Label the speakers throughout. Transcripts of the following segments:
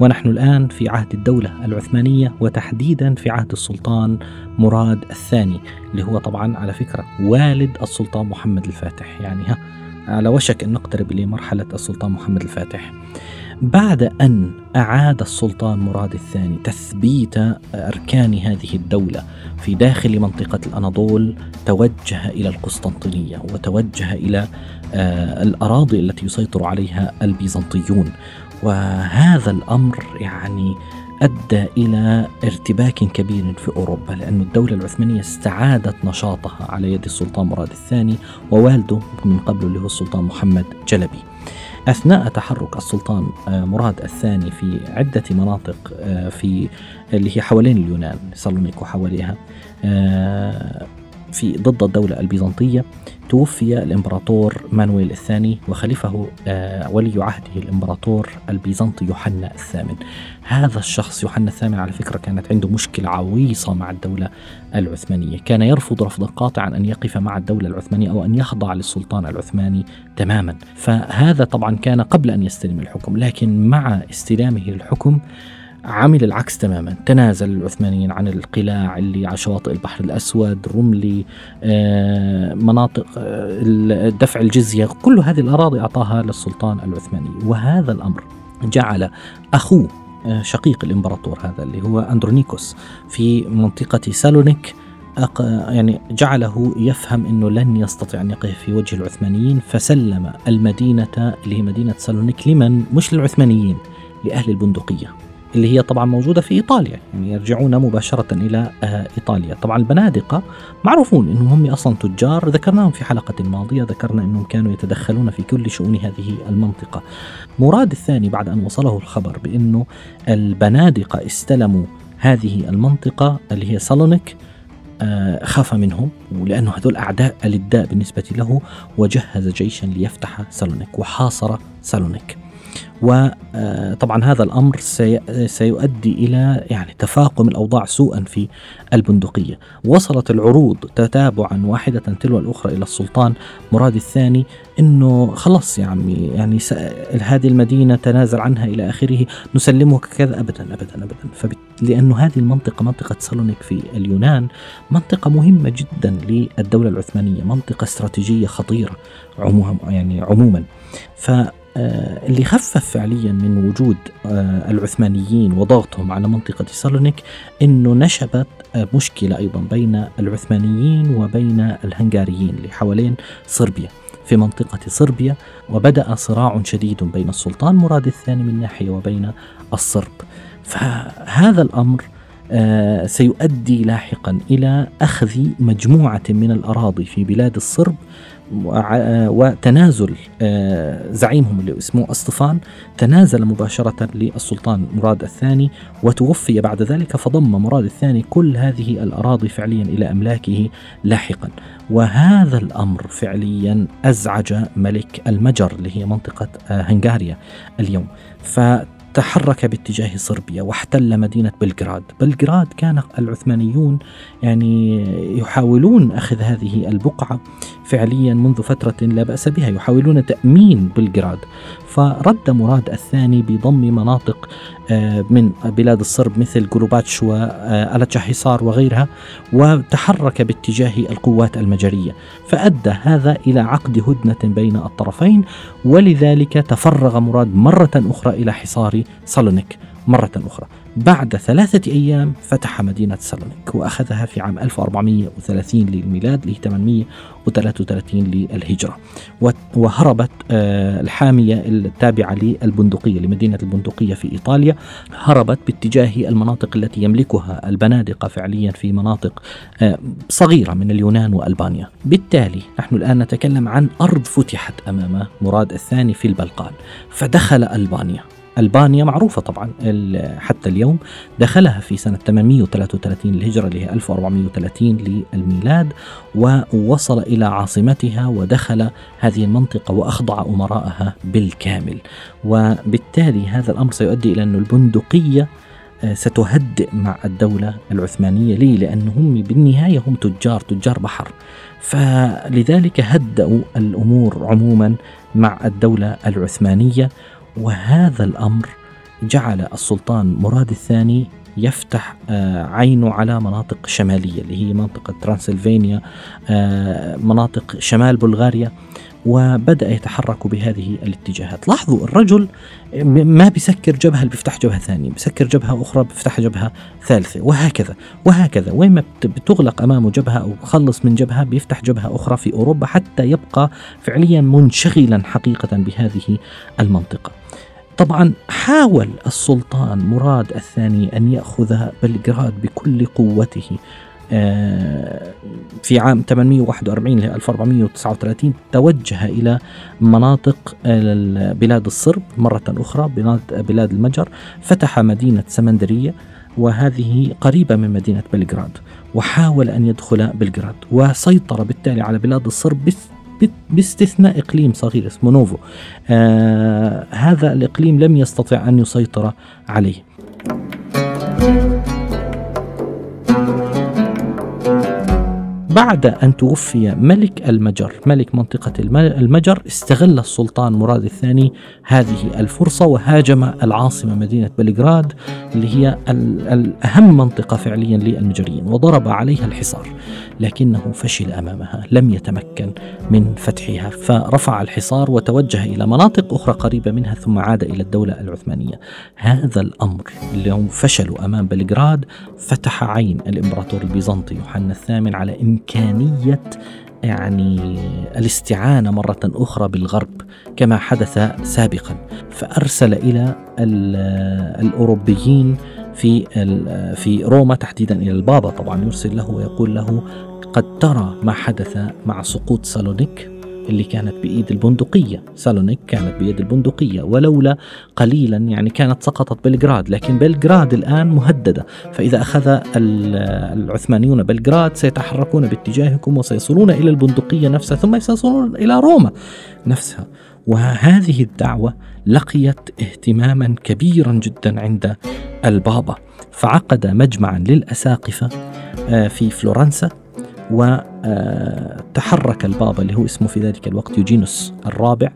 Speaker 1: ونحن الآن في عهد الدولة العثمانية وتحديدا في عهد السلطان مراد الثاني اللي هو طبعا على فكرة والد السلطان محمد الفاتح يعني ها على وشك أن نقترب إلى مرحلة السلطان محمد الفاتح. بعد أن أعاد السلطان مراد الثاني تثبيت أركان هذه الدولة في داخل منطقة الأناضول توجه إلى القسطنطينية وتوجه إلى آه، الأراضي التي يسيطر عليها البيزنطيون وهذا الأمر يعني أدى إلى ارتباك كبير في أوروبا لأن الدولة العثمانية استعادت نشاطها على يد السلطان مراد الثاني ووالده من قبل اللي هو السلطان محمد جلبي. أثناء تحرك السلطان آه، مراد الثاني في عدة مناطق آه، في اللي هي حوالين اليونان سالونيك وحواليها آه، في ضد الدولة البيزنطية توفي الإمبراطور مانويل الثاني وخلفه ولي عهده الإمبراطور البيزنطي يوحنا الثامن. هذا الشخص يوحنا الثامن على فكرة كانت عنده مشكلة عويصة مع الدولة العثمانية. كان يرفض رفضا قاطعا أن يقف مع الدولة العثمانية أو أن يخضع للسلطان العثماني تماما. فهذا طبعا كان قبل أن يستلم الحكم لكن مع استلامه للحكم عمل العكس تماما. تنازل العثمانيين عن القلاع اللي على شواطئ البحر الأسود رملي آه، مناطق آه، دفع الجزية. كل هذه الأراضي أعطاها للسلطان العثماني. وهذا الأمر جعل أخوه آه، شقيق الإمبراطور هذا اللي هو أندرونيكوس في منطقة سالونيك يعني جعله يفهم إنه لن يستطيع أن يقف في وجه العثمانيين فسلم المدينة اللي هي مدينة سالونيك. لمن؟ مش للعثمانيين لأهل البندقية. اللي هي طبعا موجودة في إيطاليا يعني يرجعون مباشرة إلى آه، إيطاليا. طبعا البنادقة معروفون أنهم هم أصلا تجار. ذكرناهم في حلقة ماضية ذكرنا أنهم كانوا يتدخلون في كل شؤون هذه المنطقة. مراد الثاني بعد أن وصله الخبر بأنه البنادقة استلموا هذه المنطقة اللي هي سالونيك آه، خاف منهم ولأنه هذول أعداء ألداء بالنسبة له وجهز جيشا ليفتح سالونيك وحاصر سالونيك. وطبعا هذا الأمر سيؤدي إلى يعني تفاقم الأوضاع سوءا في البندقية، وصلت العروض تتابعا واحدة تلو الأخرى إلى السلطان. مراد الثاني إنه خلاص يا عمي يعني هذه المدينة تنازل عنها إلى آخره نسلمك كذا. ابدا ابدا ابدا. فبت لأنه هذه المنطقة منطقة سالونيك في اليونان منطقة مهمة جدا للدولة العثمانية، منطقة استراتيجية خطيرة عموما يعني عموما. ف آه، اللي خفف فعليا من وجود آه، العثمانيين وضغطهم على منطقة سالونيك أنه نشبت آه، مشكلة أيضا بين العثمانيين وبين الهنغاريين اللي حوالين صربيا. في منطقة صربيا وبدأ صراع شديد بين السلطان مراد الثاني من ناحية وبين الصرب. فهذا الأمر سيؤدي لاحقا إلى أخذ مجموعة من الأراضي في بلاد الصرب وتنازل آه، زعيمهم اللي اسمه اسطفان تنازل مباشرة للسلطان مراد الثاني وتوفي بعد ذلك فضم مراد الثاني كل هذه الأراضي فعليا إلى أملاكه لاحقا. وهذا الأمر فعليا أزعج ملك المجر اللي هي منطقة آه، هنغاريا اليوم. ف تحرك باتجاه صربيا واحتل مدينة بلغراد. بلغراد كان العثمانيون يعني يحاولون أخذ هذه البقعة فعليا منذ فترة لا بأس بها يحاولون تأمين بلغراد. فرد مراد الثاني بضم مناطق آه، من بلاد الصرب مثل جلوباتش وألتشا حصار وغيرها وتحرك باتجاه القوات المجرية. فأدى هذا إلى عقد هدنة بين الطرفين ولذلك تفرغ مراد مرة أخرى إلى حصار سالونيك. مرة أخرى. بعد ثلاثة أيام فتح مدينة سالونيك وأخذها في عام 1430 للميلاد ل 833 للهجرة. وهربت آه، الحامية التابعة للبندقية لمدينة البندقية في إيطاليا هربت باتجاه المناطق التي يملكها البنادقة فعليا في مناطق آه، صغيرة من اليونان وألبانيا. بالتالي نحن الآن نتكلم عن أرض فتحت أمام مراد الثاني في البلقان فدخل ألبانيا. ألبانيا معروفة طبعا حتى اليوم دخلها في سنة 833 للهجرة اللي هي 1430 للميلاد ووصل إلى عاصمتها ودخل هذه المنطقة وأخضع أمراءها بالكامل. وبالتالي هذا الأمر سيؤدي إلى أن البندقية آه، ستهدئ مع الدولة العثمانية. ليه؟ لأنهم بالنهاية هم تجار تجار بحر. فلذلك هدأوا الأمور عموما مع الدولة العثمانية. وهذا الأمر جعل السلطان مراد الثاني يفتح آه، عينه على مناطق شمالية اللي هي منطقة ترانسلفانيا آه، مناطق شمال بلغاريا. وبدأ يتحرك بهذه الاتجاهات. لاحظوا الرجل ما بيسكر جبهة بيفتح جبهة ثانية بيسكر جبهة أخرى بيفتح جبهة ثالثة وهكذا وهكذا. وين ما بتغلق أمامه جبهة أو خلص من جبهة بيفتح جبهة أخرى في أوروبا حتى يبقى فعليا منشغلا حقيقة بهذه المنطقة. طبعا حاول السلطان مراد الثاني أن يأخذ بلغراد بكل قوته. في عام 841 ل 1439 توجه إلى مناطق بلاد الصرب مرة أخرى بلاد المجر فتح مدينة سمندرية وهذه قريبة من مدينة بلغراد وحاول أن يدخل بلغراد وسيطر بالتالي على بلاد الصرب باستثناء إقليم صغير اسمه نوفو. آه هذا الإقليم لم يستطع أن يسيطر عليه. بعد أن توفي ملك المجر ملك منطقة المجر استغل السلطان مراد الثاني هذه الفرصة وهاجم العاصمة مدينة بلغراد اللي هي الأهم منطقة فعليا للمجريين وضرب عليها الحصار لكنه فشل أمامها لم يتمكن من فتحها فرفع الحصار وتوجه إلى مناطق أخرى قريبة منها ثم عاد إلى الدولة العثمانية. هذا الأمر اللي هم فشلوا أمام بلغراد فتح عين الإمبراطور البيزنطي يوحنا الثامن على إمكانية يعني الاستعانة مرة أخرى بالغرب كما حدث سابقا. فأرسل إلى الأوروبيين في في روما تحديدا إلى البابا طبعا يرسل له ويقول له قد ترى ما حدث مع سقوط سالونيك. اللي كانت بإيد البندقية. سالونيك كانت بيد البندقية ولولا قليلا يعني كانت سقطت بلغراد لكن بلغراد الآن مهددة. فإذا أخذ العثمانيون بلغراد سيتحركون باتجاهكم وسيصلون إلى البندقية نفسها ثم سيصلون إلى روما نفسها. وهذه الدعوة لقيت اهتماما كبيرا جدا عند البابا. فعقد مجمعا للأساقفة آه، في فلورنسا. وتحرك البابا اللي هو اسمه في ذلك الوقت يوجينوس الرابع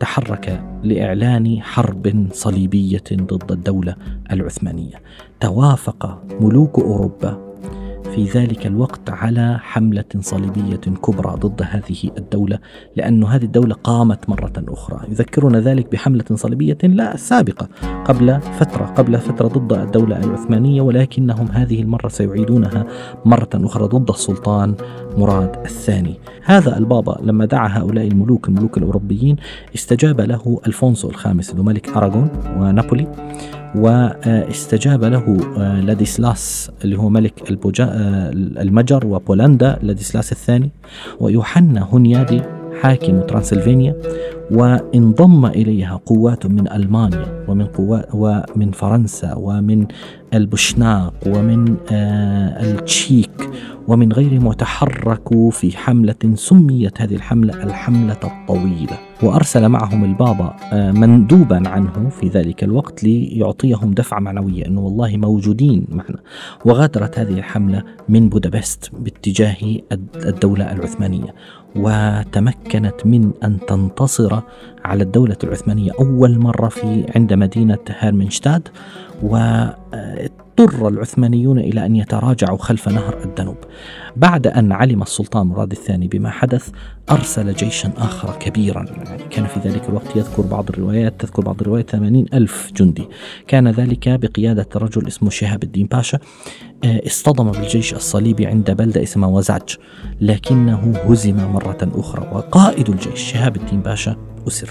Speaker 1: تحرك لإعلان حرب صليبية ضد الدولة العثمانية. توافق ملوك أوروبا في ذلك الوقت على حملة صليبية كبرى ضد هذه الدولة لأن هذه الدولة قامت مرة أخرى. يذكرنا ذلك بحملة صليبية سابقة قبل فترة قبل فترة ضد الدولة العثمانية ولكنهم هذه المرة سيعيدونها مرة أخرى ضد السلطان مراد الثاني. هذا البابا لما دعا هؤلاء الملوك الملوك الأوروبيين استجاب له ألفونسو الخامس ملك أراغون ونابولي. واستجاب له آه، لاديسلاس اللي هو ملك آه، المجر وبولندا لاديسلاس الثاني ويوحنا هنيادي حاكم ترانسلفانيا وانضم إليها قوات من ألمانيا ومن قوات ومن فرنسا ومن البوشناق ومن آه، التشيك ومن غيرهم وتحركوا في حملة سميت هذه الحملة الحملة الطويلة. وأرسل معهم البابا آه، مندوبا عنه في ذلك الوقت ليعطيهم دفعة معنوية أنه والله موجودين معنا. وغادرت هذه الحملة من بودابست باتجاه الدولة العثمانية. وتمكنت من أن تنتصر على الدولة العثمانية أول مرة في عند مدينة هيرمنشتاد واضطر العثمانيون إلى أن يتراجعوا خلف نهر الدنوب. بعد أن علم السلطان مراد الثاني بما حدث أرسل جيشا آخر كبيرا. يعني كان في ذلك الوقت يذكر بعض الروايات تذكر بعض الروايات 80 ألف جندي. كان ذلك بقيادة رجل اسمه شهاب الدين باشا. آه، اصطدم بالجيش الصليبي عند بلدة اسمها وزعج لكنه هزم مرة أخرى. وقائد الجيش شهاب الدين باشا أسر.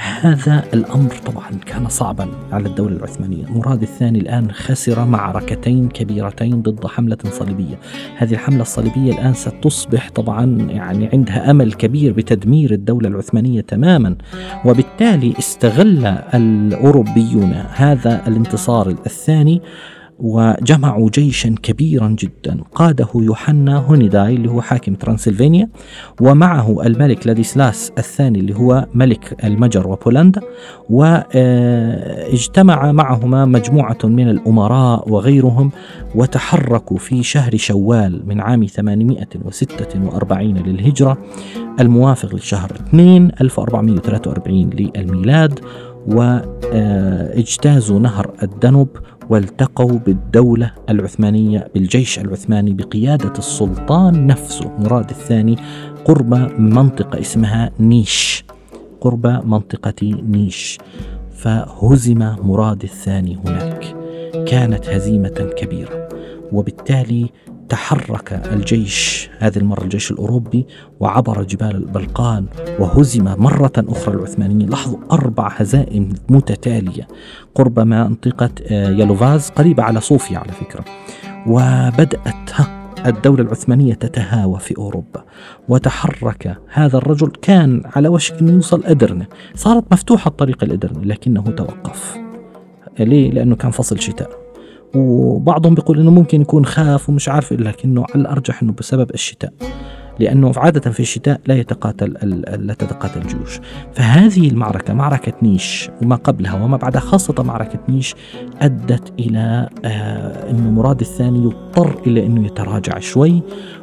Speaker 1: هذا الأمر طبعا كان صعبا على الدولة العثمانية، مراد الثاني الآن خسر معركتين كبيرتين ضد حملة صليبية، هذه الحملة الصليبية الآن ستصبح طبعا يعني عندها أمل كبير بتدمير الدولة العثمانية تماما، وبالتالي استغل الأوروبيون هذا الانتصار الثاني وجمعوا جيشا كبيرا جدا. قاده يوحنا هونيداي اللي هو حاكم ترانسلفانيا ومعه الملك لاديسلاس الثاني اللي هو ملك المجر وبولندا واجتمع معهما مجموعة من الأمراء وغيرهم وتحركوا في شهر شوال من عام 846 للهجرة الموافق للشهر 2 1443 للميلاد واجتازوا نهر الدنب والتقوا بالدولة العثمانية بالجيش العثماني بقيادة السلطان نفسه. مراد الثاني قرب منطقة اسمها نيش قرب منطقة نيش. فهزم مراد الثاني هناك. كانت هزيمة كبيرة. وبالتالي تحرك الجيش هذه المرة الجيش الأوروبي وعبر جبال البلقان وهزم مرة أخرى العثمانيين. لاحظوا أربع هزائم متتالية قرب منطقة آه، يلوفاز قريبة على صوفيا على فكرة. وبدأت الدولة العثمانية تتهاوى في أوروبا. وتحرك هذا الرجل كان على وشك أن يوصل أدرنة. صارت مفتوحة الطريق الأدرنة لكنه توقف. ليه؟ لأنه كان فصل شتاء. وبعضهم بيقول إنه ممكن يكون خاف ومش عارف لكنه على الأرجح إنه بسبب الشتاء لأنه عادة في الشتاء لا يتقاتل لا تتقاتل الجيوش فهذه المعركة معركة نيش وما قبلها وما بعدها خاصة معركة نيش أدت إلى آه إنه مراد الثاني يضطر إلى إنه يتراجع شوي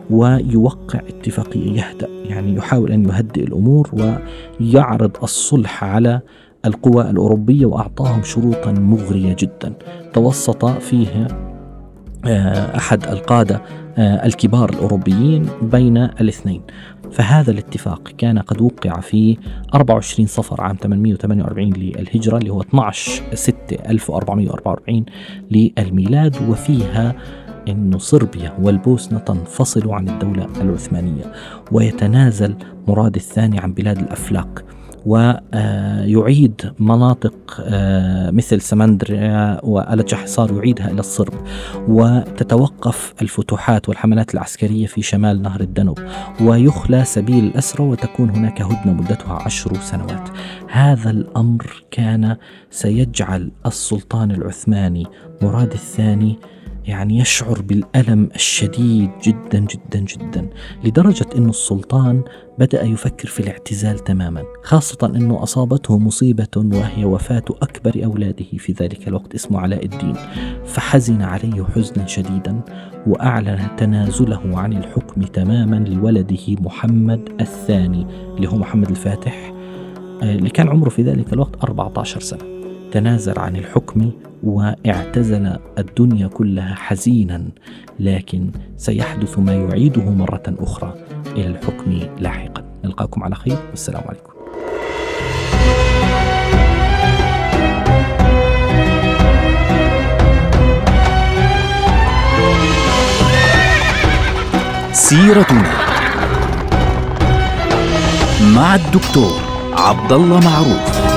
Speaker 1: ويوقع اتفاقية يهدأ يعني يحاول أن يهدئ الأمور ويعرض الصلح على القوى الأوروبية وأعطاهم شروطا مغرية جدا. توسط فيها آه، أحد القادة آه، الكبار الأوروبيين بين الاثنين. فهذا الاتفاق كان قد وقع في 24 صفر عام 848 للهجرة اللي هو 12 6 1444 للميلاد. وفيها أن صربيا والبوسنة تنفصل عن الدولة العثمانية ويتنازل مراد الثاني عن بلاد الأفلاق ويعيد مناطق آه، مثل سمندريا وألجح حصار يعيدها إلى الصرب. وتتوقف الفتوحات والحملات العسكرية في شمال نهر الدنوب. ويخلى سبيل الأسرى وتكون هناك هدنة مدتها عشر سنوات. هذا الأمر كان سيجعل السلطان العثماني مراد الثاني يعني يشعر بالألم الشديد جدا جدا جدا لدرجة أن السلطان بدأ يفكر في الاعتزال تماما خاصة أنه أصابته مصيبة وهي وفاة أكبر أولاده في ذلك الوقت اسمه علاء الدين. فحزن عليه حزنا شديدا وأعلن تنازله عن الحكم تماما لولده محمد الثاني اللي هو محمد الفاتح آه، اللي كان عمره في ذلك الوقت 14 سنة. تنازل عن الحكم واعتزل الدنيا كلها حزينا لكن سيحدث ما يعيده مرة أخرى إلى الحكم لاحقا. نلقاكم على خير والسلام عليكم.
Speaker 2: سيرتنا مع الدكتور عبد الله معروف.